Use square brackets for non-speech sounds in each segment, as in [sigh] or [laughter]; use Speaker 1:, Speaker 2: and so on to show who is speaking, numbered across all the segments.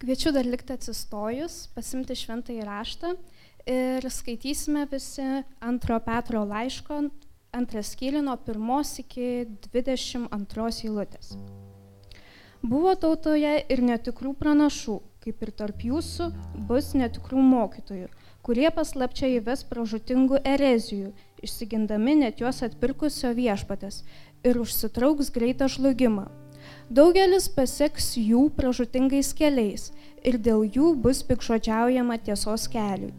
Speaker 1: Kviečiu dar likti atsistojus, pasimti šventąjį raštą ir skaitysime visi antro Petro laiško, antras skyrių nuo pirmos iki 22 eilutės. Buvo tautoje ir netikrų pranašų, kaip ir tarp jūsų bus netikrų mokytojų, kurie paslapčia įves pražutingų erezijų, išsigindami net juos atpirkusio viešpatės ir užsitrauks greitą žlugimą Daugelis paseks jų pražutingais keliais ir dėl jų bus pikšodžiaujama tiesos keliui.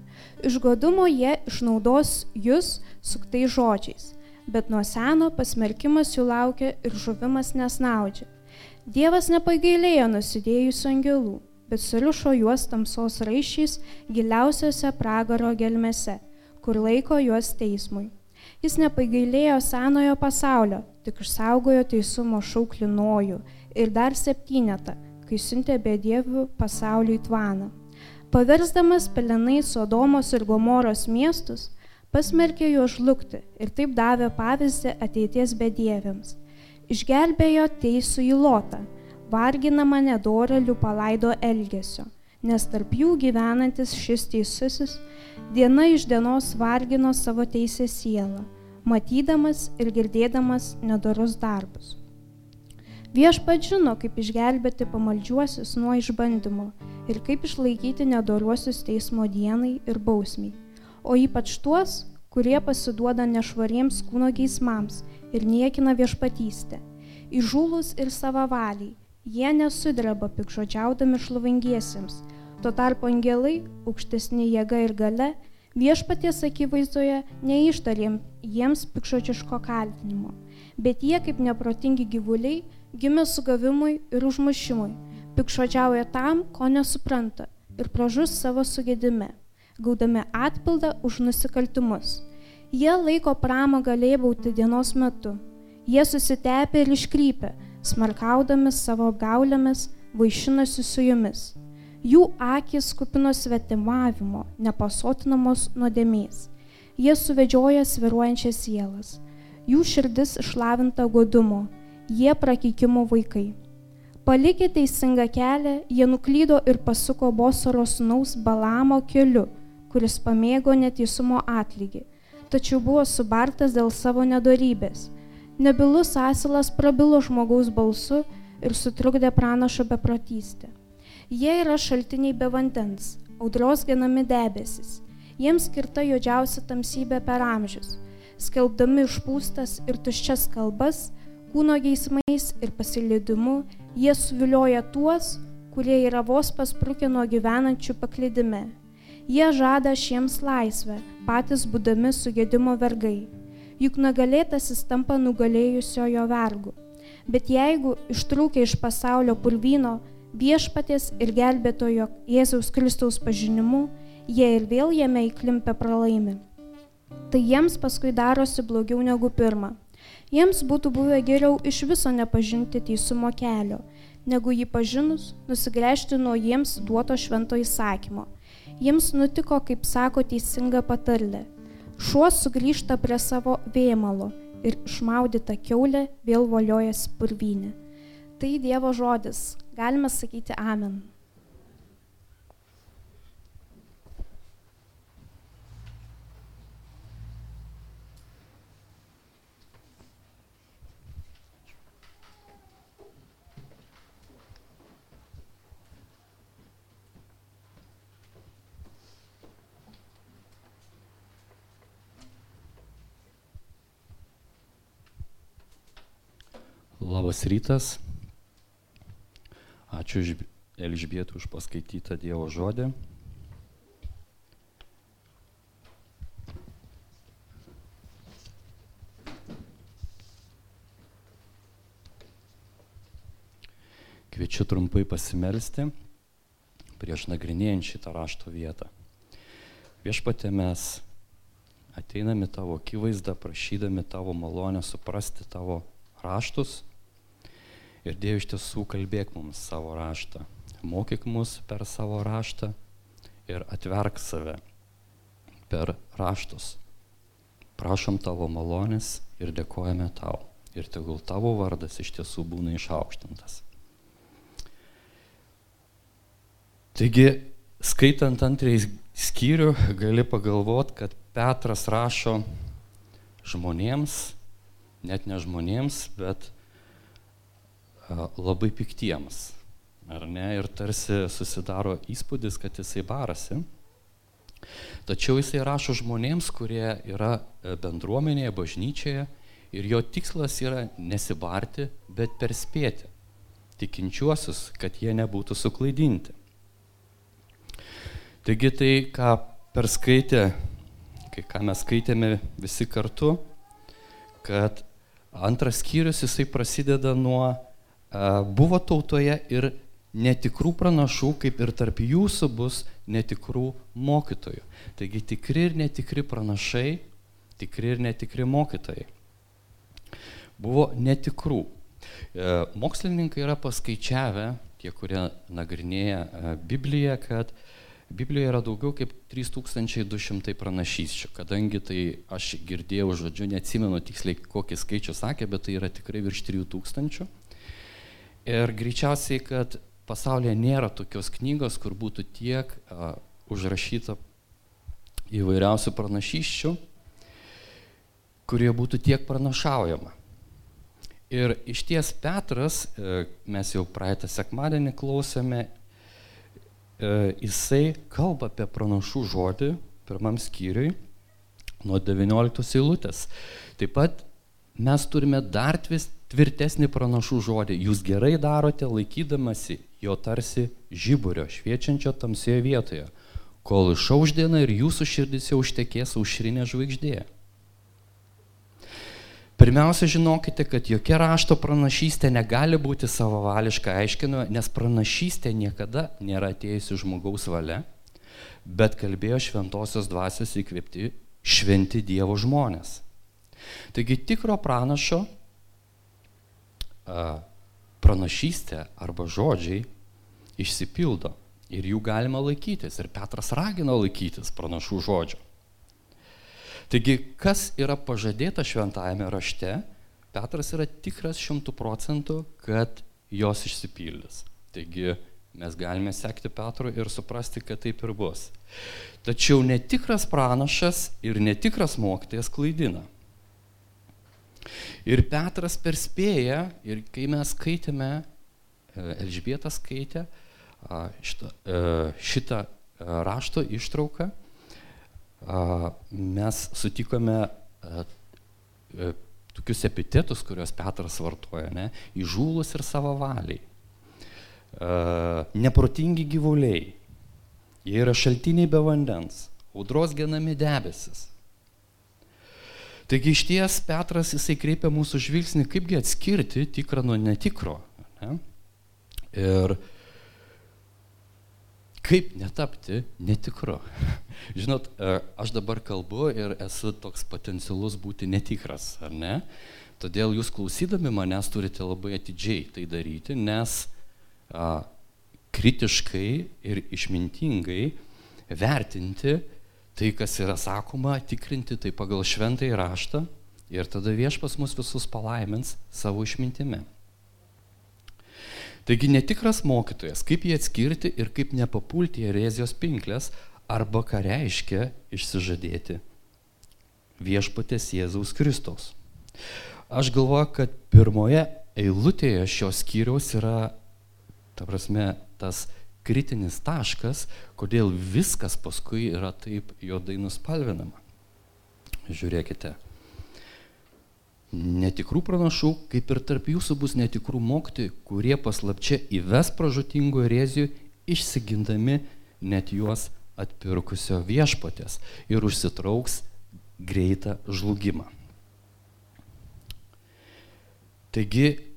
Speaker 1: Iš godumo jie išnaudos jūs suktai žodžiais, bet nuo seno pasmerkimas jų laukia ir žuvimas nesnaudžia. Dievas nepagailėjo nusidėjusių angelų, bet surišo juos tamsos raišiais giliausiose pragaro gelmėse, kur laiko juos teismui. Jis nepagailėjo senojo pasaulio, tik išsaugojo teisumo šauklį nojų ir dar septynetą, kai siuntė bedievių pasauliui tvaną. Paversdamas pelenai Sodomos ir Gomoros miestus, pasmerkė juos žlugti ir taip davė pavyzdį ateities bedieviams. Išgelbėjo teisų į lotą, varginamą nedorelių palaido elgesio, nes tarp jų gyvenantis šis teisusis diena iš dienos vargino savo teisę sielą, matydamas ir girdėdamas nedorus darbus. Viešpat žino, kaip išgelbėti pamaldžiuosius nuo išbandymo ir kaip išlaikyti nedoruosius teismo dienai ir bausmiai, o ypač tuos, kurie pasiduoda nešvariems kūno geismams ir niekina viešpatystę. Įžūlus ir savavaliai, jie nesudreba pikžodžiaudami šlovingiesiems, tuo tarpu angelai, aukštesni jėga ir gale, viešpaties akivaizdoje neištarėm jiems pikžodžiško kaltinimo, bet jie kaip neprotingi gyvuliai, gimė sugavimui ir užmušimui, pikšodžiauja tam, ko nesupranta ir pražus savo sugėdime, gaudami atpildą už nusikaltimus. Jie laiko pramogą lėbauti dienos metu. Jie susitepia ir iškrypia, smarkaudami savo apgaulėmis, vaišinasi su jumis. Jų akis kupino svetimavimo, nepasotinamos nuodėmės. Jie suvedžioja sviruojančias sielas. Jų širdis išlavinta godumo, jie prakeikimo vaikai. Palikę teisingą kelią, jie nuklydo ir pasuko Bosoro sūnaus Balamo keliu, kuris pamėgo neteisumo atlygį, tačiau buvo subartas dėl savo nedorybės. Nebilus asilas prabilo žmogaus balsu ir sutrukdė pranašo beprotystę. Jie yra šaltiniai be vandens, audros genami debesis. Jiems skirta juodžiausia tamsybė per amžius. Skelbdami išpūstas ir tuščias kalbas, kūno geismais ir pasileidimu jie suvilioja tuos, kurie yra vos pasprukę nuo gyvenančių paklydime. Jie žada šiems laisvę, patys būdami sugėdimo vergai. Juk nugalėtasis tampa nugalėjusiojo vergu. Bet jeigu ištrūkę iš pasaulio purvyno viešpatės ir gelbėtojo Jėzaus Kristaus pažinimu, jie ir vėl jame įklimpę pralaimi. Tai jiems paskui darosi blogiau negu pirmą. Jiems būtų buvę geriau iš viso nepažinti teisumo kelio, negu jį pažinus nusigręžti nuo jiems duoto švento įsakymo. Jiems nutiko, kaip sako teisinga patarlė. Šuo sugrįžta prie savo vėmalo ir išmaudyta keulė vėl voliojasi purvynė. Tai Dievo žodis. Galime sakyti Amen.
Speaker 2: Labas rytas. Ačiū Elžbietų už paskaitytą Dievo žodį. Kviečiu trumpai pasimelsti prieš nagrinėjant šitą rašto vietą. Viešpatė mes ateiname tavo akivaizdą, prašydami tavo malonę suprasti tavo raštus Ir Dieve iš tiesų kalbėk mums savo raštą, mokyk mus per savo raštą ir atverk save per raštus. Prašom tavo malonės ir dėkojame tau. Ir tegul tavo vardas iš tiesų būna išaukštintas. Taigi, skaitant antrąjį skyrių, gali pagalvoti, kad Petras rašo žmonėms, net ne žmonėms, bet labai piktiems. Ar ne? Ir tarsi susidaro įspūdis, kad jisai barasi. Tačiau jisai rašo žmonėms, kurie yra e, bendruomenėje, bažnyčioje ir jo tikslas yra nesibarti, bet perspėti tikinčiuosius, kad jie nebūtų suklaidinti. Taigi tai, ką perskaitė, kai ką mes skaitėme visi kartu, kad antras skyrius jisai prasideda nuo buvo tautoje ir netikrų pranašų, kaip ir tarp jūsų bus netikrų mokytojų. Taigi tikri ir netikri pranašai, tikri ir netikri mokytojai. Buvo netikrų. E, mokslininkai yra paskaičiavę, tie, kurie nagrinėja e, Bibliją, kad Biblijoje yra daugiau kaip 3200 pranašysčių, kadangi tai aš girdėjau žodžiu, neatsimenu tiksliai kokį skaičių sakė, bet tai yra tikrai virš 3000. Ir greičiausiai, kad pasaulyje nėra tokios knygos, kur būtų tiek a, užrašyta įvairiausių pranašyščių, kurie būtų tiek pranašaujama. Ir iš ties Petras, e, mes jau praeitą sekmadienį klausėme, e, jisai kalba apie pranašų žodį pirmam skyriui nuo 19 eilutės. Taip pat mes turime dar tvirtesnį pranašų žodį. Jūs gerai darote laikydamasi jo tarsi žiburio šviečiančio tamsioje vietoje, kol išauš diena ir jūsų širdis jau užtekės aušrinė žvaigždė. Pirmiausia, žinokite, kad jokia rašto pranašystė negali būti savavališkai aiškinama, nes pranašystė niekada nėra atėjusi žmogaus valia, bet kalbėjo šventosios dvasios įkvėpti šventi Dievo žmonės. Taigi tikro pranašo pranašystė arba žodžiai išsipildo ir jų galima laikytis. Ir Petras ragino laikytis pranašų žodžių. Taigi, kas yra pažadėta šventajame rašte, Petras yra tikras šimtų procentų, kad jos išsipildys. Taigi, mes galime sekti Petru ir suprasti, kad taip ir bus. Tačiau netikras pranašas ir netikras mokytojas klaidina. Ir Petras perspėja, ir kai mes skaitėme, e, Elžbieta skaitė šitą, e, šitą e, rašto ištrauką, mes sutikome tokius epitetus, kuriuos Petras vartoja, ne, įžūlus ir savavaliai, neprotingi gyvuliai, jie yra šaltiniai be vandens, audros genami debesis, Taigi iš ties Petras jisai kreipia mūsų žvilgsnį, kaipgi atskirti tikrą nuo netikro. Ne? Ir kaip netapti netikru. [laughs] Žinot, e, aš dabar kalbu ir esu toks potencialus būti netikras, ar ne? Todėl jūs klausydami manęs turite labai atidžiai tai daryti, nes a, kritiškai ir išmintingai vertinti tai, kas yra sakoma, tikrinti tai pagal šventąjį raštą ir tada viešpas mus visus palaimins savo išmintimi. Taigi netikras mokytojas, kaip jį atskirti ir kaip nepapulti į erezijos pinklės arba ką reiškia išsižadėti viešpatės Jėzaus Kristaus. Aš galvoju, kad pirmoje eilutėje šios skyriaus yra, ta prasme, tas kritinis taškas, kodėl viskas paskui yra taip juodai nuspalvinama. Žiūrėkite. Netikrų pranašų, kaip ir tarp jūsų bus netikrų mokytojų, kurie paslapčia įves pražutingų erezijų, išsigindami net juos atpirkusio viešpatės ir užsitrauks greitą žlugimą. Taigi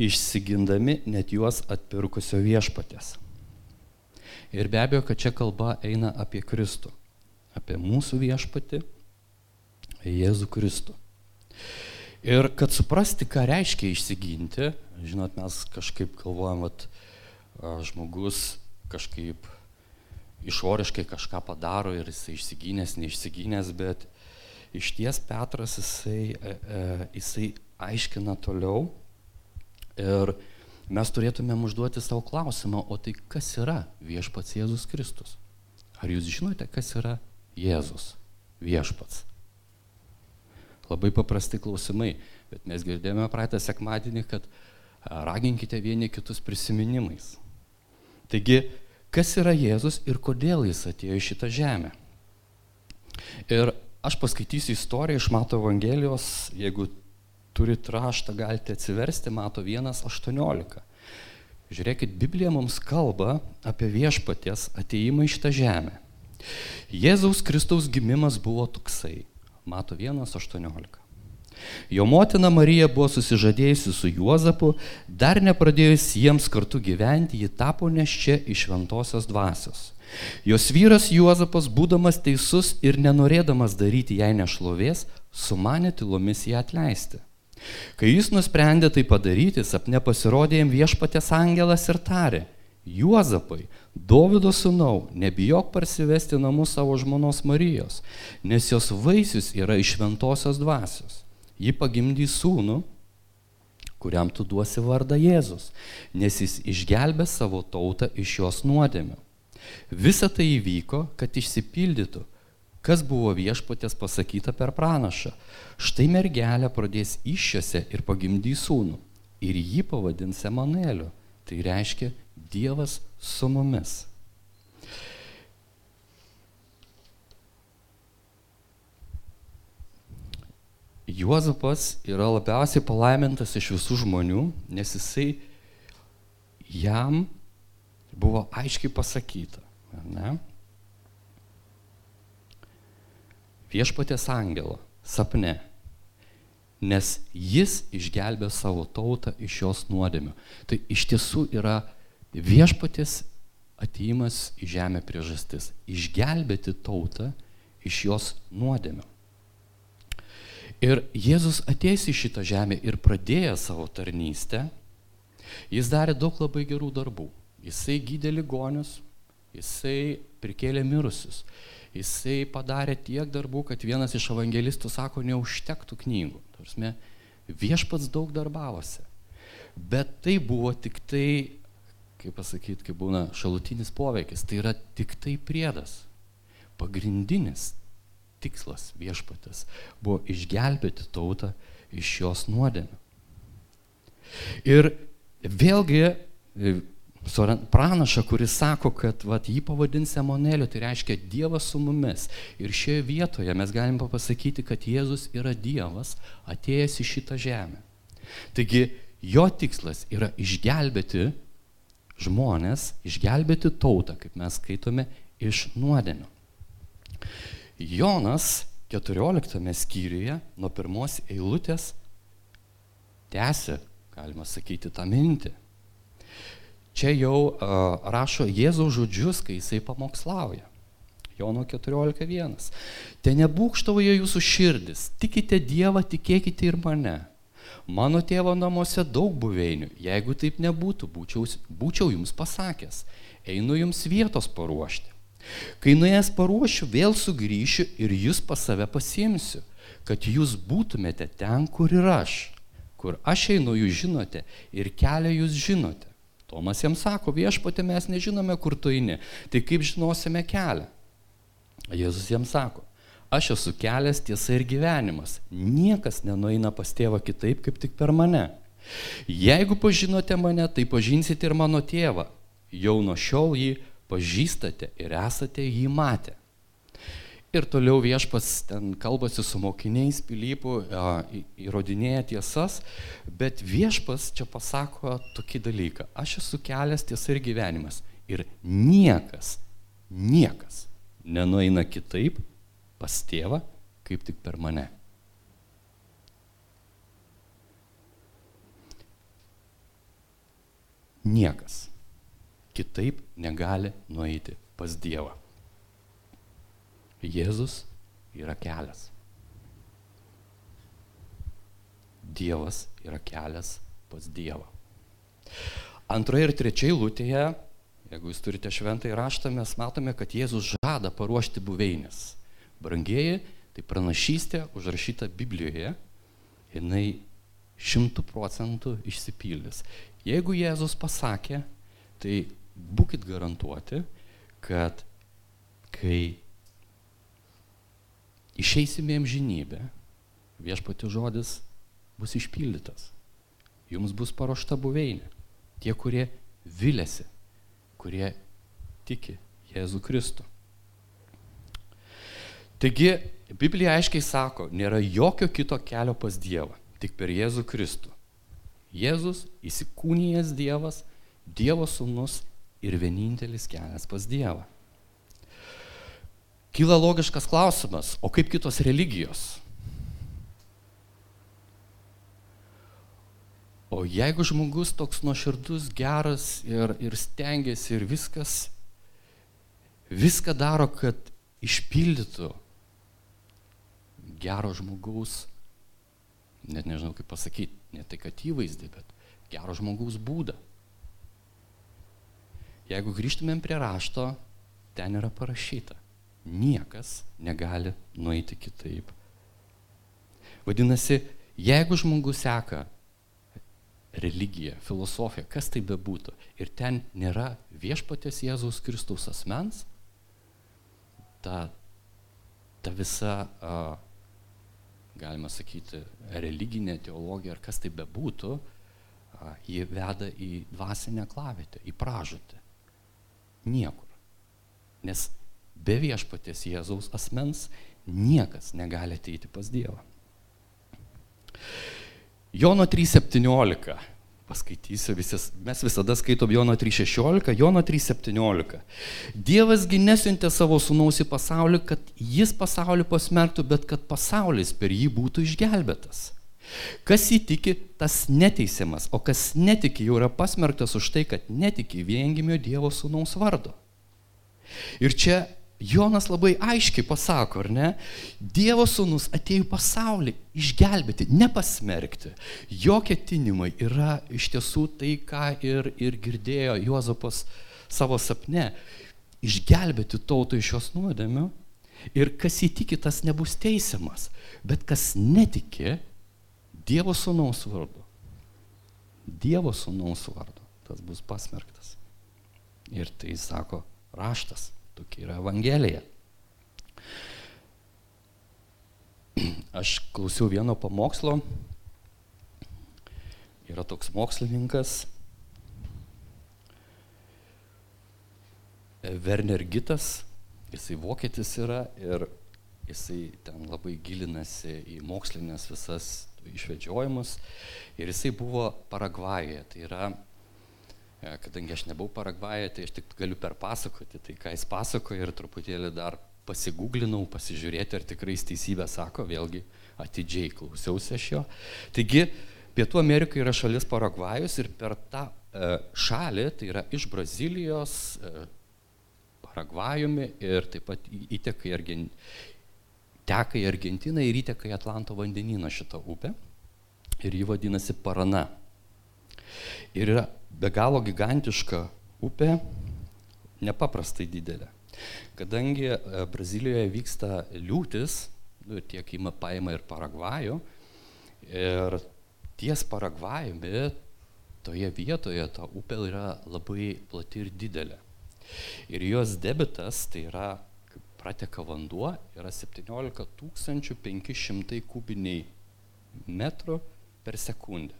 Speaker 2: išsigindami net juos atpirkusio viešpatės. Ir be abejo, kad čia kalba eina apie Kristų, apie mūsų viešpatį, Jėzų Kristų. Ir kad suprasti, ką reiškia išsiginti, žinot, mes kažkaip galvojam, kad žmogus kažkaip išoriškai kažką padaro ir jisai išsigynęs, neišsigynęs, bet iš ties Petras jisai, e, e, jisai aiškina toliau, Ir mes turėtumėm užduoti savo klausimą, o tai kas yra viešpats Jėzus Kristus? Ar jūs žinote, kas yra Jėzus viešpats? Labai paprasti klausimai, bet mes girdėjome praeitą sekmadienį, kad raginkite vieni kitus prisiminimais. Taigi, kas yra Jėzus ir kodėl jis atėjo į šitą žemę? Ir aš paskaitysiu istoriją iš Mato Evangelijos, jeigu turit raštą, galite atsiversti, Mato 1.18. Žiūrėkit, Biblija mums kalba apie viešpaties ateimą į šitą žemę. Jėzaus Kristaus gimimas buvo toksai. Mato 1.18. Jo motina Marija buvo susižadėjusi su Juozapu, dar nepradėjus jiems kartu gyventi, ji tapo neščia iš šventosios dvasios. Jos vyras Juozapas, būdamas teisus ir nenorėdamas daryti jai nešlovės, sumanė tylomis ją atleisti. Kai jis nusprendė tai padaryti, sapne pasirodė jam viešpatės angelas ir tarė, Juozapai, Dovido sūnau, nebijok parsivesti namus savo žmonos Marijos, nes jos vaisius yra iš šventosios dvasios. Ji pagimdys sūnų, kuriam tu duosi vardą Jėzus, nes jis išgelbė savo tautą iš jos nuodėmių. Visa tai įvyko, kad išsipildytų, kas buvo viešpatės pasakyta per pranašą. Štai mergelė pradės iššiose ir pagimdys sūnų ir jį pavadins Emanueliu. Tai reiškia Dievas su mumis. Juozapas yra labiausiai palaimintas iš visų žmonių, nes jisai jam buvo aiškiai pasakyta. Ne? Viešpatės angelo sapne, nes jis išgelbė savo tautą iš jos nuodėmių. Tai iš tiesų yra Viešpatės ateimas į žemę priežastis - išgelbėti tautą iš jos nuodėmio. Ir Jėzus ateis į šitą žemę ir pradėjo savo tarnystę, jis darė daug labai gerų darbų. Jisai gydė ligonius, jisai prikėlė mirusius, jisai padarė tiek darbų, kad vienas iš evangelistų sako, neužtektų knygų. Tarsime, viešpats daug darbavosi. Bet tai buvo tik tai kaip pasakyti, kaip būna šalutinis poveikis, tai yra tik tai priedas. Pagrindinis tikslas viešpatės buvo išgelbėti tautą iš jos nuodėmių. Ir vėlgi pranaša, kuris sako, kad vat, jį pavadins Emoneliu, tai reiškia Dievas su mumis. Ir šioje vietoje mes galime pasakyti, kad Jėzus yra Dievas atėjęs į šitą žemę. Taigi jo tikslas yra išgelbėti žmonės išgelbėti tautą, kaip mes skaitome, iš nuodėmių. Jonas 14 skyriuje nuo pirmos eilutės tęsia, galima sakyti, tą mintį. Čia jau rašo Jėzaus žodžius, kai jisai pamokslauja. Jono 14.1. Te nebūkštauja jūsų širdis, tikite Dievą, tikėkite ir mane. Mano tėvo namuose daug buveinių, jeigu taip nebūtų, būčiau, būčiau jums pasakęs, einu jums vietos paruošti. Kai nuėjęs paruošiu, vėl sugrįšiu ir jūs pas save pasiimsiu, kad jūs būtumėte ten, kur ir aš. Kur aš einu, jūs žinote ir kelią jūs žinote. Tomas jam sako, viešpatė mes nežinome, kur tu eini, tai kaip žinosime kelią. Jėzus jam sako, Aš esu kelias, tiesa ir gyvenimas. Niekas nenueina pas tėvą kitaip, kaip tik per mane. Jeigu pažinote mane, tai pažinsite ir mano tėvą. Jau nuo šiol jį pažįstate ir esate jį matę. Ir toliau viešpas ten kalbasi su mokiniais, pilypų, įrodinėja tiesas, bet viešpas čia pasako tokį dalyką. Aš esu kelias, tiesa ir gyvenimas. Ir niekas, niekas nenueina kitaip, pas tėvą, kaip tik per mane. Niekas kitaip negali nueiti pas Dievą. Jėzus yra kelias. Dievas yra kelias pas Dievą. Antroje ir trečioje lūtėje, jeigu jūs turite šventąjį raštą, mes matome, kad Jėzus žada paruošti buveinės. Brangieji, tai pranašystė užrašyta Biblijoje, jinai šimtų procentų išsipildys. Jeigu Jėzus pasakė, tai būkite garantuoti, kad kai išeisime amžinybę, viešpati žodis bus išpildytas. Jums bus paruošta buveinė. Tie, kurie vilėsi, kurie tiki Jėzų Kristų. Taigi, Biblija aiškiai sako, nėra jokio kito kelio pas Dievą, tik per Jėzų Kristų. Jėzus įsikūnijęs Dievas, Dievo sūnus ir vienintelis kelias pas Dievą. Kyla logiškas klausimas, o kaip kitos religijos? O jeigu žmogus toks nuoširdus, geras ir, ir stengiasi ir viskas, viską daro, kad išpildytų gero žmogaus, net nežinau kaip pasakyti, ne tai kad įvaizdį, bet gero žmogaus būdą. Jeigu grįžtumėm prie rašto, ten yra parašyta, niekas negali nueiti kitaip. Vadinasi, jeigu žmogus seka religija, filosofija, kas tai bebūtų, ir ten nėra viešpatės Jėzaus Kristaus asmens, ta, ta visa, a, galima sakyti, religinė teologija, ar kas tai bebūtų, a, ji veda į dvasinę klavietę, į pražutę. Niekur. Nes be viešpatės Jėzaus asmens niekas negali ateiti pas Dievą. Jono 3.17. Paskaitysiu, visis, mes visada skaitom Jono 3.16, Jono 3.17. Dievasgi nesiuntė savo sūnaus į pasaulį, kad jis pasaulį pasmerktų, bet kad pasaulis per jį būtų išgelbėtas. Kas įtiki, tas neteisiamas, o kas netiki, jau yra pasmerktas už tai, kad netiki viengimio Dievo sūnaus vardo. Ir čia Jonas labai aiškiai pasako, ar ne? Dievo sūnus atėjo į pasaulį išgelbėti, nepasmerkti. Jo ketinimai yra iš tiesų tai, ką ir, ir girdėjo Juozapas savo sapne. Išgelbėti tautą iš jos nuodėmių. Ir kas įtiki, tas nebus teisiamas. Bet kas netiki Dievo sūnaus vardu. Dievo sūnaus vardu. Tas bus pasmerktas. Ir tai sako raštas. Tokia yra Evangelija. Aš klausiau vieno pamokslo. Yra toks mokslininkas Werner Gitas, jisai vokietis yra ir jisai ten labai gilinasi į mokslinės visas išvedžiojimus ir jisai buvo Paragvajoje, tai yra kadangi aš nebuvau Paragvajoje, tai aš tik galiu perpasakoti tai, ką jis pasakoja ir truputėlį dar pasigūglinau, pasižiūrėti, ar tikrai jis teisybę sako, vėlgi atidžiai klausiausi aš jo. Taigi, Pietų Amerika yra šalis Paragvajus ir per tą e, šalį, tai yra iš Brazilijos, e, Paragvajumi ir taip pat įteka į, Argen... teka į Argentiną ir įteka į Atlanto vandenyną šitą upę. Ir ji vadinasi Parana. Ir yra be galo gigantiška upė, nepaprastai didelė. Kadangi e, Brazilijoje vyksta liūtis, nu, tiek ima paima ir Paragvajų, ir ties Paragvajumi toje vietoje ta upė yra labai plati ir didelė. Ir jos debitas, tai yra, kaip prateka vanduo, yra 17 500 kubiniai metrų per sekundę.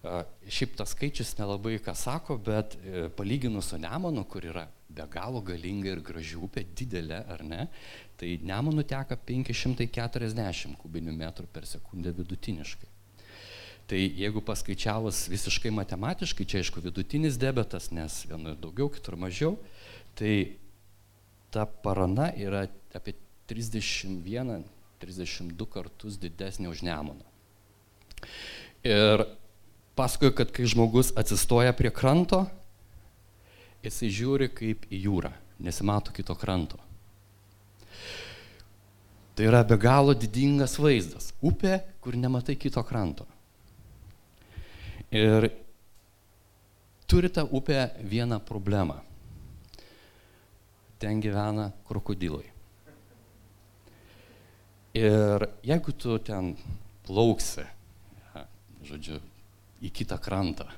Speaker 2: Šiaip tas skaičius nelabai ką sako, bet e, palyginus su Nemanu, kur yra be galo galinga ir graži upė, didelė ar ne, tai Nemanu teka 540 kubinių metrų per sekundę vidutiniškai. Tai jeigu paskaičiavus visiškai matematiškai, čia aišku vidutinis debetas, nes vienur daugiau, kitur mažiau, tai ta parana yra apie 31-32 kartus didesnė už Nemuną. Ir pasakoja, kad kai žmogus atsistoja prie kranto, jisai žiūri kaip į jūrą, nesimato kito kranto. Tai yra be galo didingas vaizdas. Upė, kur nematai kito kranto. Ir turi ta upė vieną problemą. Ten gyvena krokodilai. Ir jeigu tu ten plauksi žodžiu, į kitą krantą.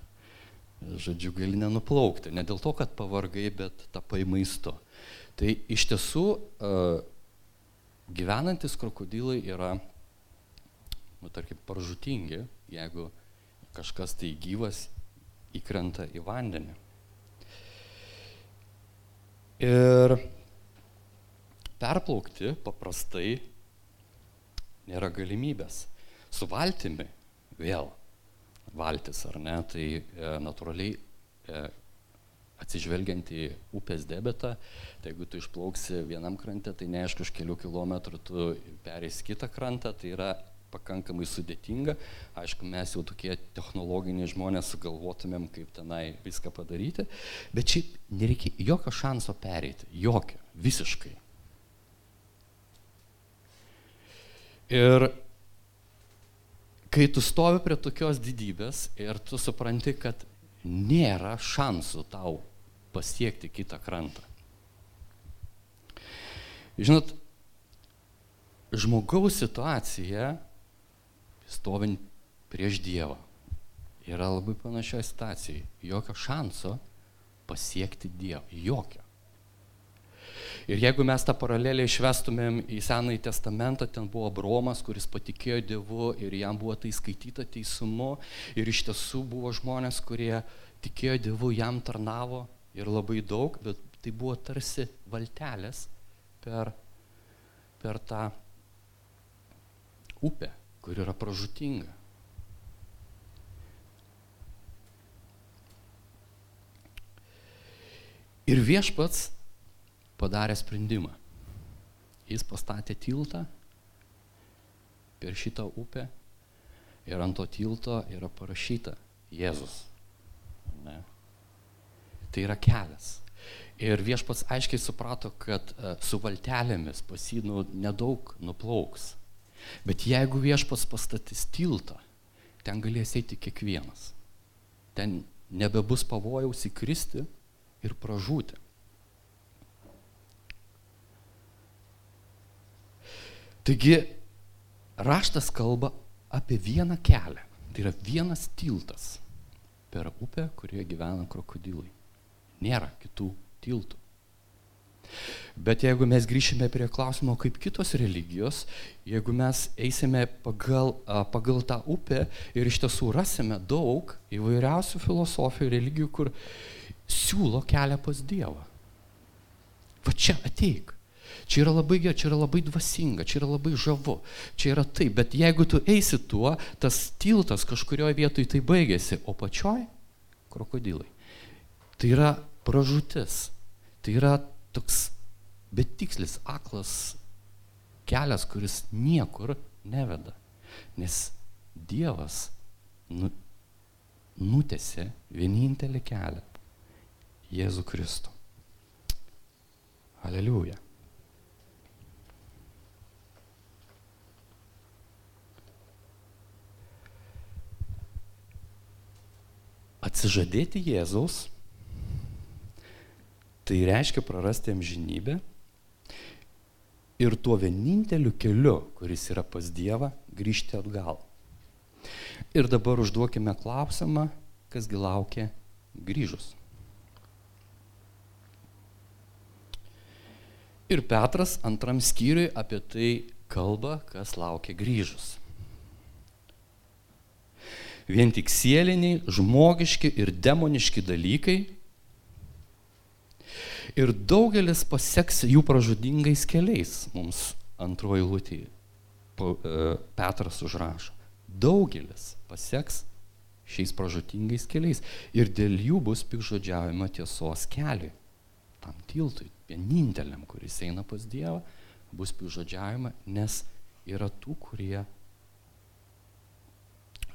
Speaker 2: Žodžiu, gali nenuplaukti. Ne dėl to, kad pavargai, bet tapai maistu. Tai iš tiesų gyvenantis krokodilai yra, nu, tarkim, paržutingi, jeigu kažkas tai gyvas įkrenta į vandenį. Ir perplaukti paprastai nėra galimybės. Su valtimi vėl valtis ar ne, tai e, natūraliai e, atsižvelgiant į upės debetą, tai jeigu tu išplauksi vienam krante, tai neaišku, už kelių kilometrų tu perės kitą krantą, tai yra pakankamai sudėtinga. Aišku, mes jau tokie technologiniai žmonės sugalvotumėm, kaip tenai viską padaryti, bet šiaip nereikia jokio šanso pereiti, jokio, visiškai. Ir kai tu stovi prie tokios didybės ir tu supranti, kad nėra šansų tau pasiekti kitą krantą. Žinot, žmogaus situacija, stovint prieš Dievą, yra labai panašioje situacijoje. Jokio šanso pasiekti Dievą. Jokio. Ir jeigu mes tą paralelę išvestumėm į Senąjį testamentą, ten buvo Bromas, kuris patikėjo Dievu ir jam buvo tai skaityta teisumu. Ir iš tiesų buvo žmonės, kurie tikėjo Dievu, jam tarnavo ir labai daug, bet tai buvo tarsi valtelės per, per tą upę, kur yra pražutinga. Ir viešpats padarė sprendimą. Jis pastatė tiltą per šitą upę ir ant to tilto yra parašyta Jėzus. Ne? Tai yra kelias. Ir viešpats aiškiai suprato, kad e, su valtelėmis pasinų nedaug nuplauks. Bet jeigu viešpats pastatys tiltą, ten galės eiti kiekvienas. Ten nebebus pavojaus įkristi ir pražūti. Taigi raštas kalba apie vieną kelią. Tai yra vienas tiltas per upę, kurioje gyvena krokodilai. Nėra kitų tiltų. Bet jeigu mes grįšime prie klausimo, kaip kitos religijos, jeigu mes eisime pagal, pagal tą upę ir iš tiesų rasime daug įvairiausių filosofijų, religijų, kur siūlo kelią pas Dievą. Va čia ateik. Čia yra labai gerai, čia yra labai dvasinga, čia yra labai žavu, čia yra taip, bet jeigu tu eisi tuo, tas tiltas kažkurioje vietoje tai baigėsi, o pačioj krokodilai. Tai yra pražūtis, tai yra toks betikslis, aklas kelias, kuris niekur neveda. Nes Dievas nu, nutėsi vienintelį kelią - Jėzų Kristų. Aleliuja. Atsižadėti Jėzaus tai reiškia prarasti amžinybę ir tuo vieninteliu keliu, kuris yra pas Dievą, grįžti atgal. Ir dabar užduokime klausimą, kasgi laukia grįžus. Ir Petras antram skyriui apie tai kalba, kas laukia grįžus vien tik sieliniai, žmogiški ir demoniški dalykai. Ir daugelis paseks jų pražudingais keliais, mums antroji lūtį e, Petras užrašo. Daugelis paseks šiais pražutingais keliais ir dėl jų bus pikžodžiavimo tiesos keliui. Tam tiltui, vieninteliam, kuris eina pas Dievą, bus pikžodžiavimo, nes yra tų, kurie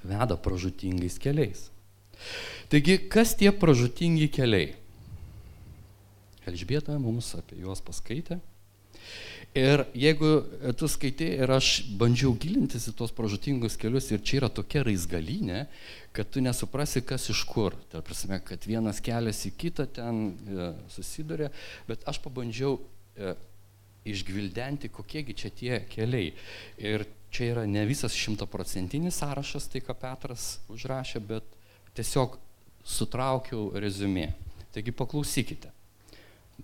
Speaker 2: veda pražutingais keliais. Taigi, kas tie pražutingi keliai? Elžbieta mums apie juos paskaitė. Ir jeigu tu skaitai ir aš bandžiau gilintis į tuos pražutingus kelius ir čia yra tokia raizgalinė, kad tu nesuprasi, kas iš kur. Tai prasme, kad vienas kelias į kitą ten e, susiduria, bet aš pabandžiau e, išgvildenti, kokiegi čia tie keliai. Ir čia yra ne visas šimtaprocentinis sąrašas, tai ką Petras užrašė, bet tiesiog sutraukiau rezumė. Taigi paklausykite.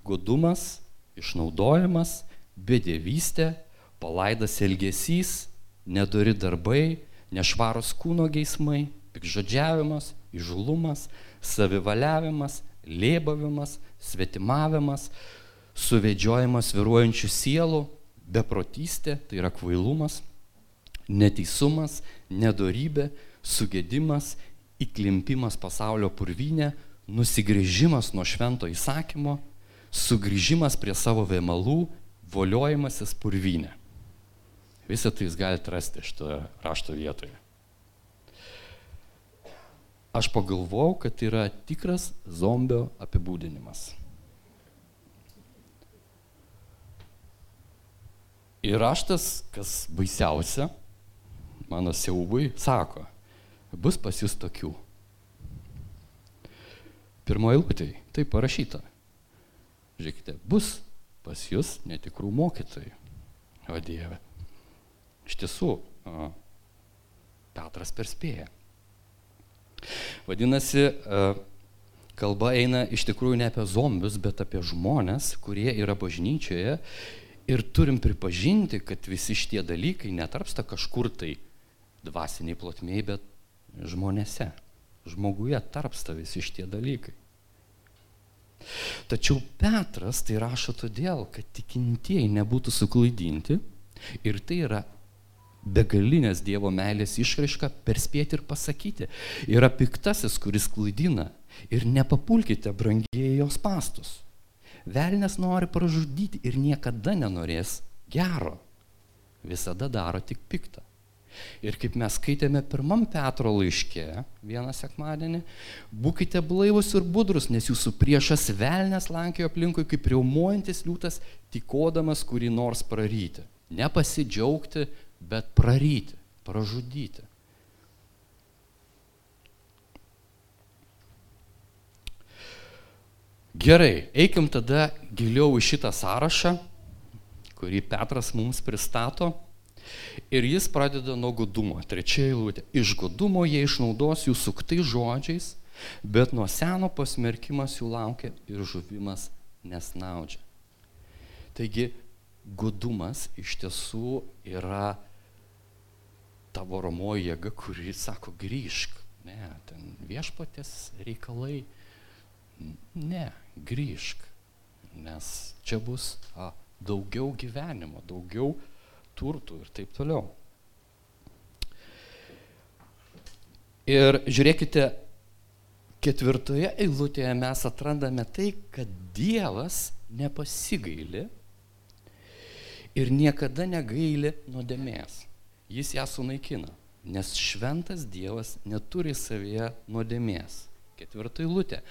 Speaker 2: Godumas, išnaudojimas, bedėvystė, palaidas elgesys, nedori darbai, nešvaros kūno geismai, pikžodžiavimas, įžulumas, savivaliavimas, lėbavimas, svetimavimas, suvedžiojimas viruojančių sielų, beprotystė, tai yra kvailumas, neteisumas, nedorybė, sugėdimas, įklimpimas pasaulio purvynė, nusigrėžimas nuo švento įsakymo, sugrįžimas prie savo vėmalų, voliojimasis purvynė. Visą tai jūs galite rasti šitoje rašto vietoje. Aš pagalvojau, kad tai yra tikras zombio apibūdinimas. Ir raštas, kas baisiausia, mano siaubui, sako, bus pas jūs tokių. Pirmoji lūtė, tai parašyta. Žiūrėkite, bus pas jūs netikrų mokytojų. O Dieve. Iš tiesų, Petras perspėja. Vadinasi, kalba eina iš tikrųjų ne apie zombius, bet apie žmonės, kurie yra bažnyčioje ir turim pripažinti, kad visi šitie dalykai netarpsta kažkur tai dvasiniai plotmėj, bet žmonėse. Žmoguje tarpsta visi šitie dalykai. Tačiau Petras tai rašo todėl, kad tikintieji nebūtų suklaidinti ir tai yra begalinės Dievo meilės išraiška perspėti ir pasakyti. Yra piktasis, kuris klaidina ir nepapulkite brangiai jos pastus. Velnes nori pražudyti ir niekada nenorės gero. Visada daro tik piktą. Ir kaip mes skaitėme pirmam Petro laiške vieną sekmadienį, būkite blaivus ir budrus, nes jūsų priešas velnės lankėjo aplinkui kaip riaumojantis liūtas, tikodamas kurį nors praryti. Nepasidžiaugti, bet praryti, pražudyti. Gerai, eikim tada giliau į šitą sąrašą, kurį Petras mums pristato. Ir jis pradeda nuo godumo. Trečia eilutė. Iš godumo jie išnaudos jų suktai žodžiais, bet nuo seno pasmerkimas jų laukia ir žuvimas nesnaudžia. Taigi, godumas iš tiesų yra ta varomoji jėga, kuri sako grįžk. Ne, ten viešpatės reikalai. Ne, grįžk, nes čia bus a, daugiau gyvenimo, daugiau turtų ir taip toliau. Ir žiūrėkite, ketvirtoje eilutėje mes atrandame tai, kad Dievas nepasigaili ir niekada negaili nuodėmės. Jis ją sunaikina, nes šventas Dievas neturi savyje nuodėmės. Ketvirta eilutė.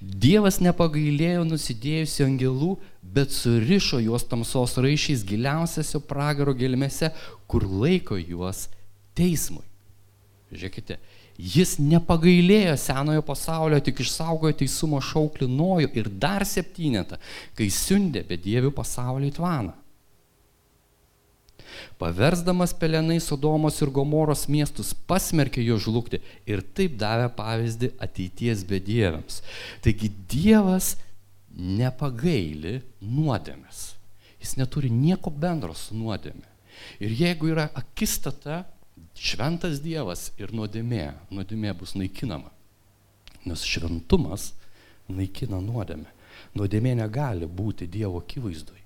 Speaker 2: Dievas nepagailėjo nusidėjusių angelų, bet surišo juos tamsos raišiais giliausiose pragaro gelmėse, kur laiko juos teismui. Žiūrėkite, jis nepagailėjo senojo pasaulio, tik išsaugojo teisumo šauklį nojų ir dar septynetą, kai siundė bedievių pasaulį į tvaną paversdamas pelenai Sodomos ir Gomoros miestus, pasmerkė jo žlugti ir taip davė pavyzdį ateities bedieviams. Taigi Dievas nepagaili nuodėmės. Jis neturi nieko bendro su nuodėmė. Ir jeigu yra akistata, šventas Dievas ir nuodėmė, nuodėmė bus naikinama. Nes šventumas naikina nuodėmę. Nuodėmė negali būti Dievo akivaizdui.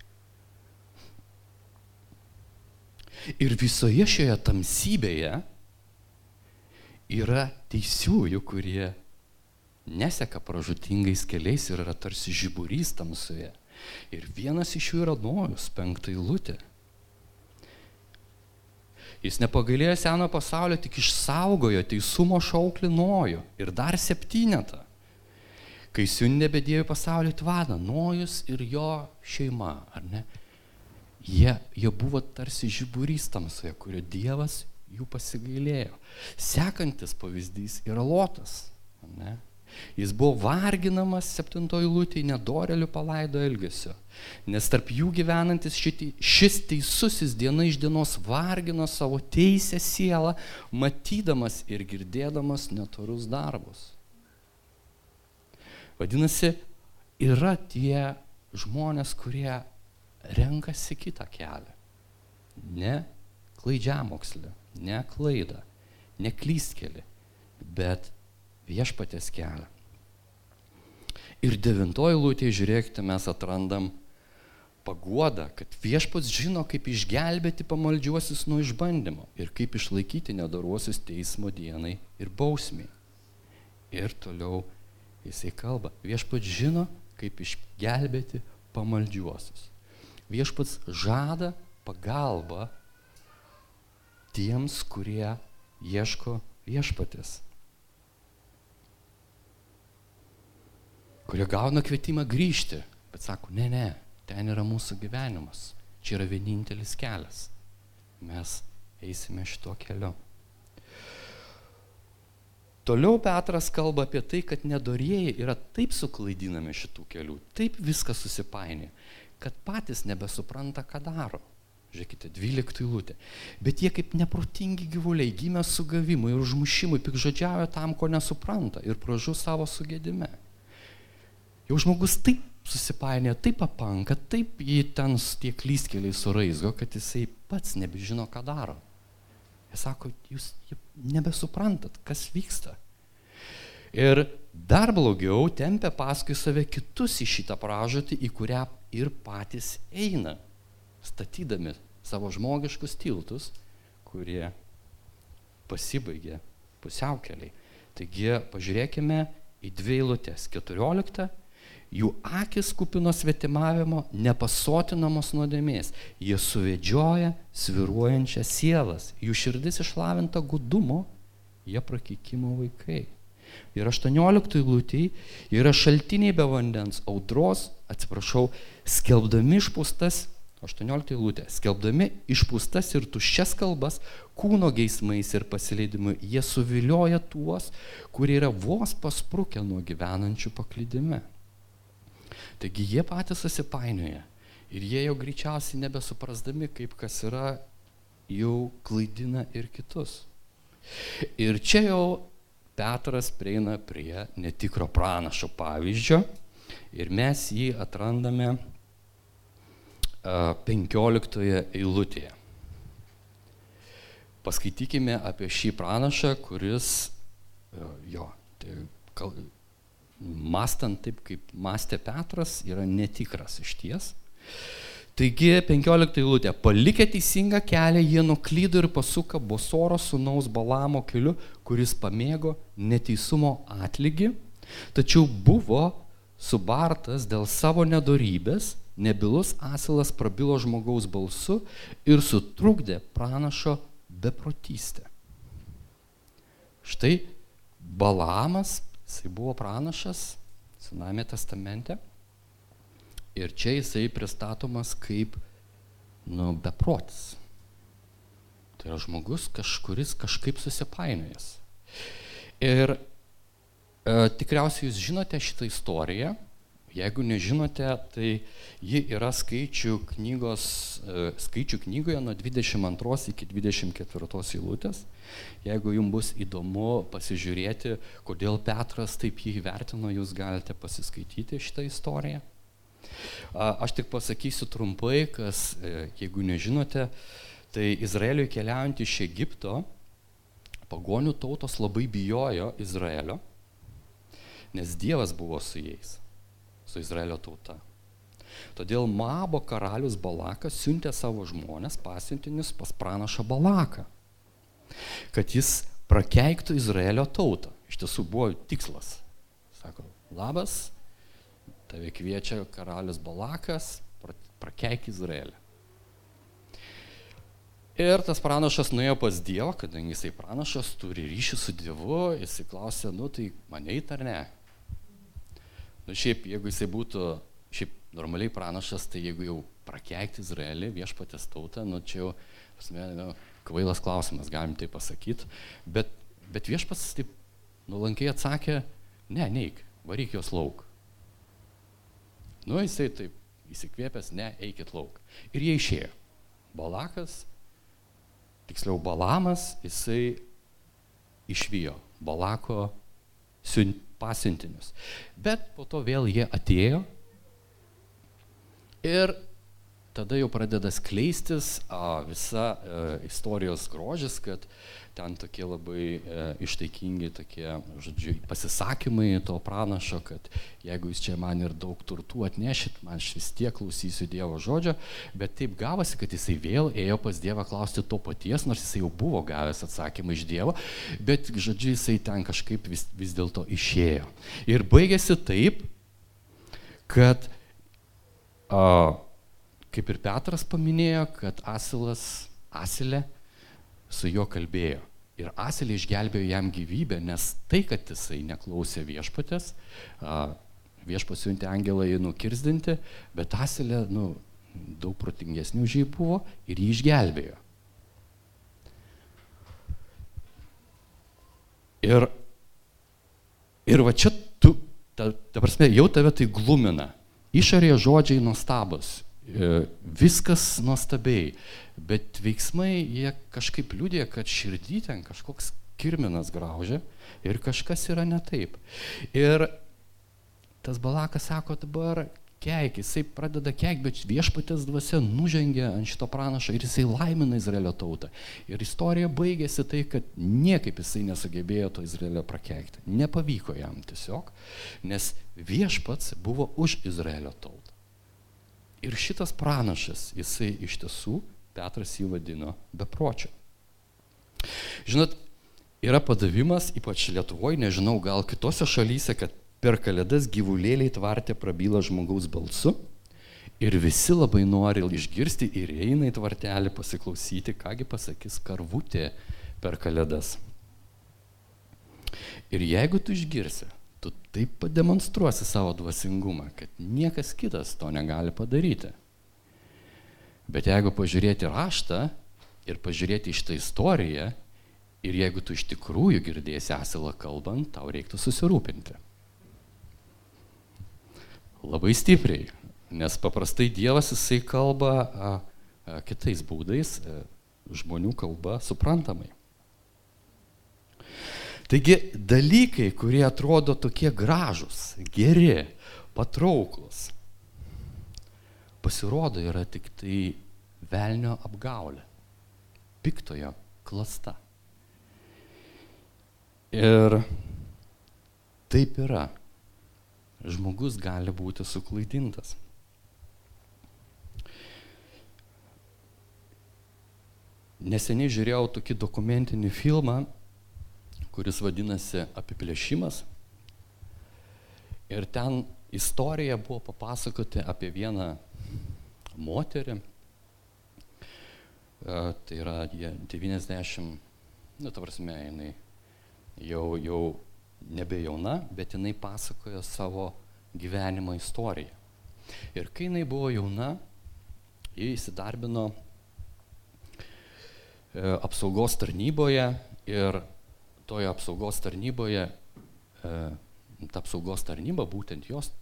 Speaker 2: Ir visoje šioje tamsybėje yra teisiųjų, kurie neseka pražutingais keliais ir yra tarsi žiburys tamsoje. Ir vienas iš jų yra Nojus, penkta eilutė. Jis nepagailėjo seno pasaulio, tik išsaugojo teisumo šauklį Nojų ir dar septynetą. Kai siundė bedėjų pasaulio tvaną, Nojus ir jo šeima, ar ne? Jie, jie buvo tarsi žiburys tamsoje, kurio Dievas jų pasigailėjo. Sekantis pavyzdys yra Lotas. Ne? Jis buvo varginamas septintoji lūtė nedorelių palaido elgesio, nes tarp jų gyvenantis šiti, šis teisusis diena iš dienos vargino savo teisę sielą, matydamas ir girdėdamas netorus darbus. Vadinasi, yra tie žmonės, kurie renkasi kitą kelią. Ne klaidžiamokslį, ne klaidą, ne klystkelį, bet viešpatės kelią. Ir devintoji lūtė, žiūrėkite, mes atrandam paguodą, kad viešpats žino, kaip išgelbėti pamaldžiuosius nuo išbandymo ir kaip išlaikyti nedaruosius teismo dienai ir bausmiai. Ir toliau jisai kalba, viešpats žino, kaip išgelbėti pamaldžiuosius. Viešpats žada pagalbą tiems, kurie ieško viešpatės. kurie gauna kvietimą grįžti, bet sako, ne, ne, ten yra mūsų gyvenimas, čia yra vienintelis kelias. Mes eisime šituo keliu. Toliau Petras kalba apie tai, kad nedorėjai yra taip suklaidinami šitų kelių, taip viskas susipainė, kad patys nebesupranta, ką daro. Žiūrėkite, 12 eilutė. Bet jie kaip neprotingi gyvuliai gimė sugavimui ir užmušimui, pikžodžiavo tam, ko nesupranta ir pražu savo sugėdime. Jau žmogus taip susipainė, taip papanka, taip jį ten tie klystkeliai suraizgo, kad jisai pats nebežino, ką daro. Jis sako, jūs nebesuprantat, kas vyksta. Ir dar blogiau tempia paskui save kitus į šitą pražūtį, į kurią ir patys eina, statydami savo žmogiškus tiltus, kurie pasibaigė pusiaukeliai. Taigi pažiūrėkime į dvi eilutės - 14 jų akis kupino svetimavimo, nepasotinamos nuodėmės, jie suvedžioja sviruojančias sielas, jų širdis išlavinta gudumo, jie prakeikimo vaikai. Ir 18 lūtį yra šaltiniai be vandens, audros, atsiprašau, skelbdami išpūstas, 18 lūtė, skelbdami išpūstas ir tuščias kalbas, kūno geismais ir pasileidimu, jie suvilioja tuos, kurie yra vos pasprukę nuo gyvenančių paklydime. Taigi jie patys susipainioja ir jie jau greičiausiai nebesuprasdami, kaip kas yra, jau klaidina ir kitus. Ir čia jau Petras prieina prie netikro pranašo pavyzdžio ir mes jį atrandame 15 eilutėje. Paskaitykime apie šį pranašą, kuris, jo, tai mastant taip, kaip mąstė Petras, yra netikras iš ties. Taigi 15 eilutė. Palikę teisingą kelią, jie nuklydo ir pasuka Bosoro sunaus Balamo keliu, kuris pamėgo neteisumo atlygį, tačiau buvo subartas dėl savo nedorybės, nebilus asilas prabilo žmogaus balsu ir sutrukdė pranašo beprotystę. Štai Balamas Jisai buvo pranašas Sename testamente ir čia jisai pristatomas kaip, nu, beprotis. Tai yra žmogus, kažkuris kažkaip susipainėjęs. Ir e, tikriausiai jūs žinote šitą istoriją, Jeigu nežinote, tai ji yra skaičių, knygos, e, skaičių knygoje nuo 22 iki 24 eilutės. Jeigu jums bus įdomu pasižiūrėti, kodėl Petras taip jį įvertino, jūs galite pasiskaityti šitą istoriją. Aš tik pasakysiu trumpai, kas, e, jeigu nežinote, tai Izraeliui keliaujant iš Egipto, pagonių tautos labai bijojo Izraelio, nes Dievas buvo su jais su Izraelio tauta. Todėl Mabo karalius Balakas siuntė savo žmonės, pasiuntinius pas pranašą Balaką, kad jis prakeiktų Izraelio tautą. Iš tiesų buvo tikslas. Sako, labas, tave kviečia karalius Balakas, prakeik Izraelį. Ir tas pranašas nuėjo pas Dievą, kadangi jisai pranašas turi ryšį su Dievu, jisai klausė, nu tai mane įt ar ne? Nu šiaip, jeigu jisai būtų šiaip normaliai pranašas, tai jeigu jau prakeikti Izraelį, viešpatės tautą, nu čia jau, pasme, nu, kvailas klausimas, galim tai pasakyti, bet, bet viešpats taip nuolankiai atsakė, Ne, neik, varyk jos lauk. Nu, jisai taip įsikvėpęs, ne, eikit lauk. Ir jie išėjo. Balakas, tiksliau Balamas, jisai išvijo Balako pasiuntinius. Bet po to vėl jie atėjo ir tada jau pradeda skleistis a, visa e, istorijos grožis, kad ten tokie labai e, ištaikingi tokie, žodžiu, pasisakymai to pranašo, kad jeigu jūs čia man ir daug turtų atnešit, man aš vis tiek klausysiu Dievo žodžio, bet taip gavosi, kad jisai vėl ėjo pas Dievą klausti to paties, nors jisai jau buvo gavęs atsakymą iš Dievo, bet, žodžiu, jisai ten kažkaip vis, vis dėlto išėjo. Ir baigėsi taip, kad, a, kaip ir Petras paminėjo, kad Asilas, Asilė, su juo kalbėjo. Ir Asilė išgelbėjo jam gyvybę, nes tai, kad jisai neklausė viešpatės, viešpas siuntė angelą jį nukirzdinti, bet Asilė, nu, daug protingesnių už jį buvo ir jį išgelbėjo. Ir, ir va čia tu, ta, ta prasme, jau tave tai glumina. Išorėje žodžiai nuostabus, viskas nuostabiai, bet veiksmai jie kažkaip liūdė, kad širdį ten kažkoks kirminas graužia ir kažkas yra ne taip. Ir tas balakas sako dabar, keik, jisai pradeda keik, bet viešpatės dvasia nužengia ant šito pranašo ir jisai laimina Izraelio tautą. Ir istorija baigėsi tai, kad niekaip jisai nesugebėjo to Izraelio prakeikti. Nepavyko jam tiesiog, nes viešpats buvo už Izraelio tautą. Ir šitas pranašas, jisai iš tiesų, Petras jį vadino bepročiu. Žinot, yra padavimas, ypač Lietuvoje, nežinau, gal kitose šalyse, kad per kalėdas gyvulėliai tvartė prabyla žmogaus balsu ir visi labai nori išgirsti ir eina į tvartelį pasiklausyti, kągi pasakys karvutė per kalėdas. Ir jeigu tu išgirsi, tu taip pademonstruosi savo dvasingumą, kad niekas kitas to negali padaryti. Bet jeigu pažiūrėti raštą ir pažiūrėti iš tą istoriją, ir jeigu tu iš tikrųjų girdėsi asilą kalbant, tau reiktų susirūpinti. Labai stipriai, nes paprastai Dievas jisai kalba a, a, kitais būdais, a, žmonių kalba suprantamai. Taigi dalykai, kurie atrodo tokie gražus, geri, patrauklus, pasirodo yra tik tai velnio apgaulė, piktojo klasta. Ir taip yra. Žmogus gali būti suklaidintas. Neseniai žiūrėjau tokį dokumentinį filmą kuris vadinasi Apiplėšimas. Ir ten istorija buvo papasakoti apie vieną moterį. E, tai yra 90, nu, ta prasme, jinai jau, jau nebe jauna, bet jinai pasakojo savo gyvenimo istoriją. Ir kai jinai buvo jauna, ji įsidarbino e, apsaugos tarnyboje ir toje apsaugos tarnyboje, e, ta apsaugos tarnyba, būtent jos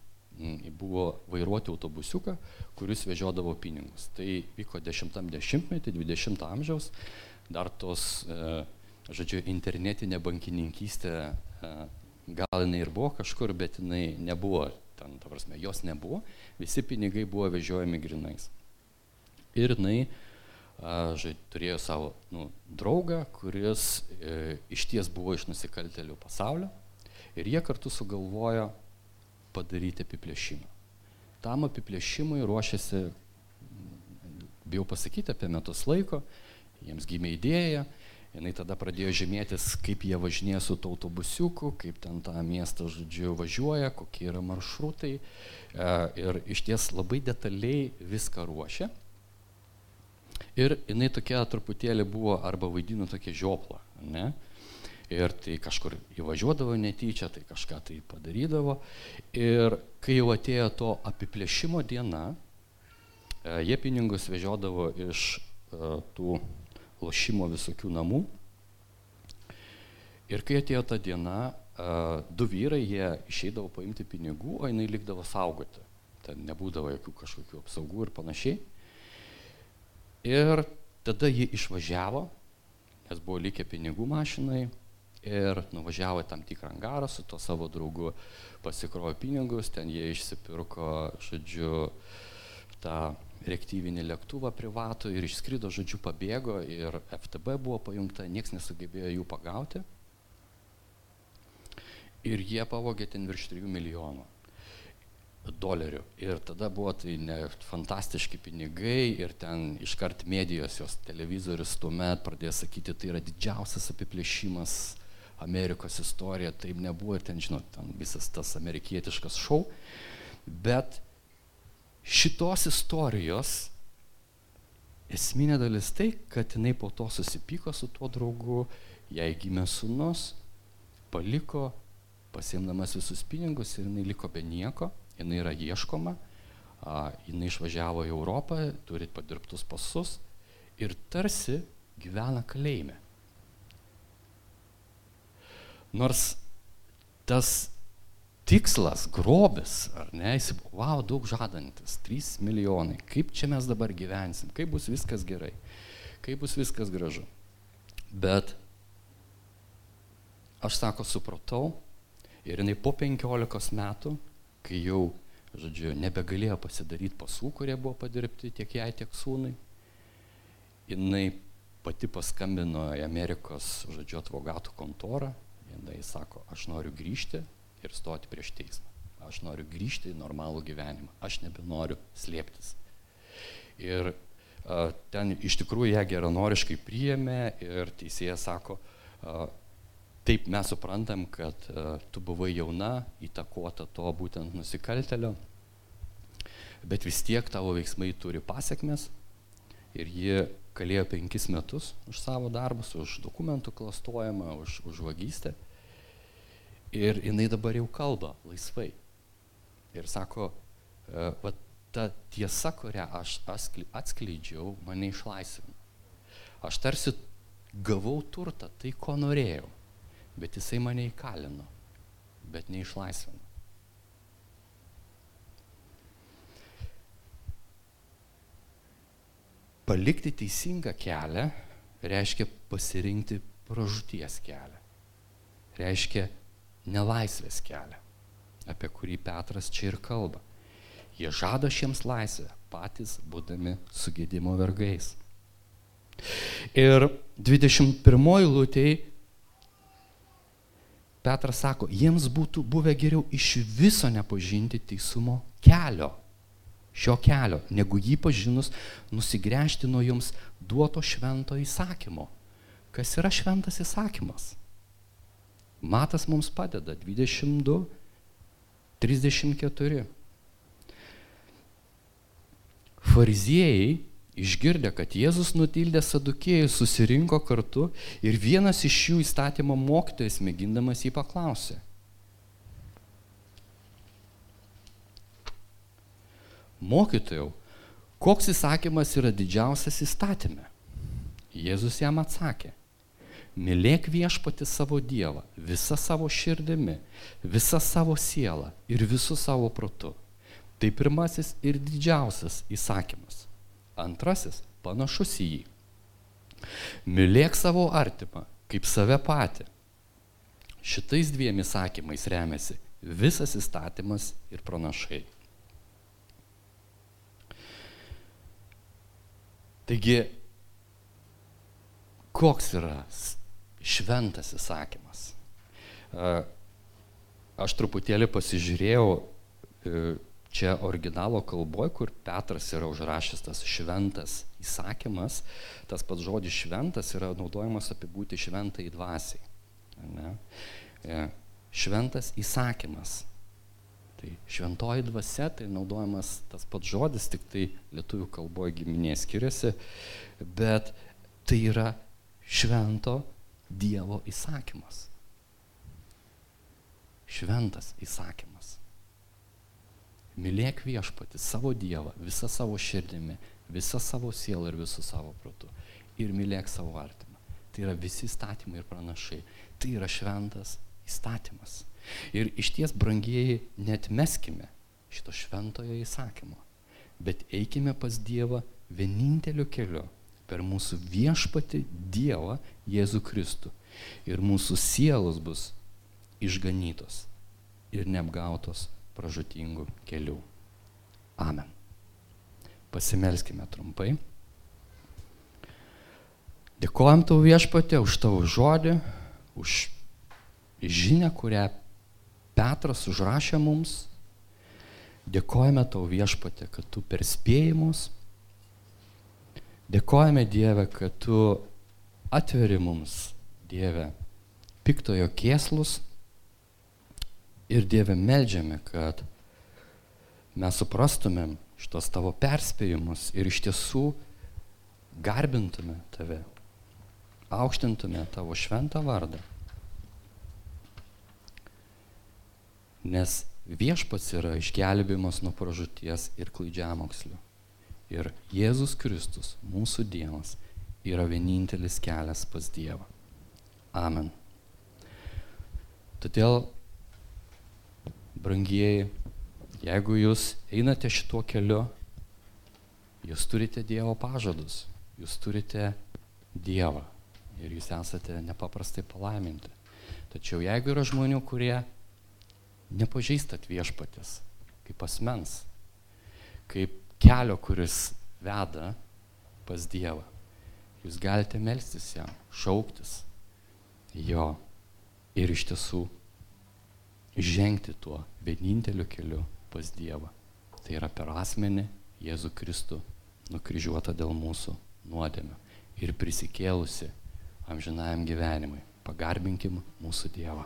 Speaker 2: buvo vairuoti autobusiuką, kuris vežiodavo pinigus. Tai vyko 10-metį, 20 amžiaus, dar tos, e, žodžiu, internetinė bankininkystė, e, gal jinai ir buvo kažkur, bet jinai nebuvo, ten, ta prasme, jos nebuvo, visi pinigai buvo vežiojami grinais. Ir jinai žai, turėjo savo nu, draugą, kuris e, iš ties buvo iš nusikaltelių pasaulio ir jie kartu sugalvojo padaryti apiplėšimą. Tam apiplėšimui ruošiasi, bijau pasakyti, apie metus laiko, jiems gimė idėja, jinai tada pradėjo žymėtis, kaip jie važinėja su autobusiuku, kaip ten tą miestą, žodžiu, važiuoja, kokie yra maršrutai. E, ir iš ties labai detaliai viską ruošia. Ir jinai tokia truputėlį buvo arba vaidino tokia žioplą, ne? Ir tai kažkur įvažiuodavo netyčia, tai kažką tai padarydavo. Ir kai jau atėjo to apiplėšimo diena, e, jie pinigus vežiodavo iš e, tų lošimo visokių namų. Ir kai atėjo ta diena, e, du vyrai, jie išeidavo paimti pinigų, o jinai likdavo saugoti. Ten nebūdavo jokių kažkokių apsaugų ir panašiai. Ir tada ji išvažiavo, nes buvo likę pinigų mašinai ir nuvažiavo į tam tikrą angarą su to savo draugu, pasikrojo pinigus, ten jie išsipirko, žodžiu, tą reaktyvinį lėktuvą privatų ir išskrido, žodžiu, pabėgo ir FTB buvo pajungta, niekas nesugebėjo jų pagauti. Ir jie pavogė ten virš 3 milijonų dolerių. Ir tada buvo tai ne fantastiški pinigai ir ten iškart medijos, jos televizorius tuomet pradėjo sakyti, tai yra didžiausias apiplėšimas Amerikos istorija, taip nebuvo ir ten, žinot, ten visas tas amerikietiškas šou. Bet šitos istorijos esminė dalis tai, kad jinai po to susipyko su tuo draugu, jai gimė sunus, paliko, pasiemdamas visus pinigus ir jinai liko be nieko jinai yra ieškoma, jinai išvažiavo į Europą, turi padirbtus pasus ir tarsi gyvena kalėjime. Nors tas tikslas, grobis, ar ne, jis, wow, daug žadantis, 3 milijonai, kaip čia mes dabar gyvensim, kaip bus viskas gerai, kaip bus viskas gražu. Bet aš sako, supratau ir jinai po 15 metų kai jau, žodžiu, nebegalėjo pasidaryti pasų, kurie buvo padirbti tiek jai, tiek sūnui, jinai pati paskambino į Amerikos, žodžiu, advokatų kontorą, jinai sako, aš noriu grįžti ir stoti prieš teismą. Aš noriu grįžti į normalų gyvenimą, aš nebenoriu slėptis. Ir a, ten iš tikrųjų ją geranoriškai priėmė ir teisėjas sako, a, Taip mes suprantam, kad uh, tu buvai jauna, įtakota to būtent nusikaltelio, bet vis tiek tavo veiksmai turi pasiekmes ir ji kalėjo penkis metus už savo darbus, už dokumentų klastojimą, už, už vagystę. Ir jinai dabar jau kalba laisvai. Ir sako, uh, va, ta tiesa, kurią aš atskleidžiau, mane išlaisvino. Aš tarsi gavau turtą, tai ko norėjau bet jisai mane įkalino, bet neišlaisvino. Palikti teisingą kelią reiškia pasirinkti pražūties kelią. Reiškia nelaisvės kelią, apie kurį Petras čia ir kalba. Jie žada šiems laisvę, patys būdami sugėdimo vergais. Ir 21 lūtėje Petras sako, jiems būtų buvę geriau iš viso nepažinti teisumo kelio, šio kelio, negu jį pažinus nusigręžti nuo jums duoto švento įsakymo. Kas yra šventas įsakymas? Matas mums padeda 22, 34. Fariziejai Išgirdę, kad Jėzus nutildė sadukėjus, susirinko kartu ir vienas iš jų įstatymo mokytojas mėgindamas jį paklausė. Mokytojau, koks įsakymas yra didžiausias įstatymė? Jėzus jam atsakė. Mylėk viešpati savo Dievą visą savo širdimi, visą savo sielą ir visų savo protu. Tai pirmasis ir didžiausias įsakymas. Antrasis panašus į jį. Mylėk savo artimą kaip save patį. Šitais dviem įsakymais remiasi visas įstatymas ir pranašai. Taigi, koks yra šventas įsakymas? Aš truputėlį pasižiūrėjau e, čia originalo kalboje, kur Petras yra užrašęs tas šventas įsakymas, tas pats žodis šventas yra naudojamas apibūti šventai dvasiai. Ne? E, šventas įsakymas. Tai šventoji dvasia, tai naudojamas tas pats žodis, tik tai lietuvių kalboje giminė skiriasi, bet tai yra švento Dievo įsakymas. Šventas įsakymas. Mylėk viešpati savo Dievą visą savo širdimi, visą savo sielą ir visų savo protų. Ir mylėk savo artimą. Tai yra visi įstatymai ir pranašai. Tai yra šventas įstatymas. Ir iš ties, brangieji, net meskime šito šventojo įsakymo, bet eikime pas Dievą vieninteliu keliu per mūsų viešpati Dievą Jėzų Kristų. Ir mūsų sielos bus išganytos ir neapgautos pražutingų kelių. Amen. Pasimelskime trumpai. Dėkojom tau viešpatė už tavo žodį, už žinę, kurią Petras užrašė mums. Dėkojame tau viešpatė, kad tu perspėjimus. Dėkojame Dieve, kad tu atveri mums, Dieve, piktojo kėslus. Ir Dieve melžiame, kad mes suprastumėm šitos tavo perspėjimus ir iš tiesų garbintume tave, aukštintume tavo šventą vardą. Nes viešpats yra išgelbėjimas nuo pražūties ir klaidžiamokslių. Ir Jėzus Kristus, mūsų Dievas, yra vienintelis kelias pas Dievą. Amen. Todėl, brangieji, jeigu jūs einate šituo keliu, jūs turite Dievo pažadus, jūs turite Dievą ir jūs esate nepaprastai palaiminti. Tačiau jeigu yra žmonių, kurie nepažįstat viešpatės kaip asmens, kaip kelio, kuris veda pas Dievą. Jūs galite melstis jam, šauktis jo ir iš tiesų žengti tuo vieninteliu keliu pas Dievą. Tai yra per asmenį Jėzų Kristų nukryžiuotą dėl mūsų nuodėmio ir prisikėlusi amžinajam gyvenimui. Pagarbinkim mūsų Dievą.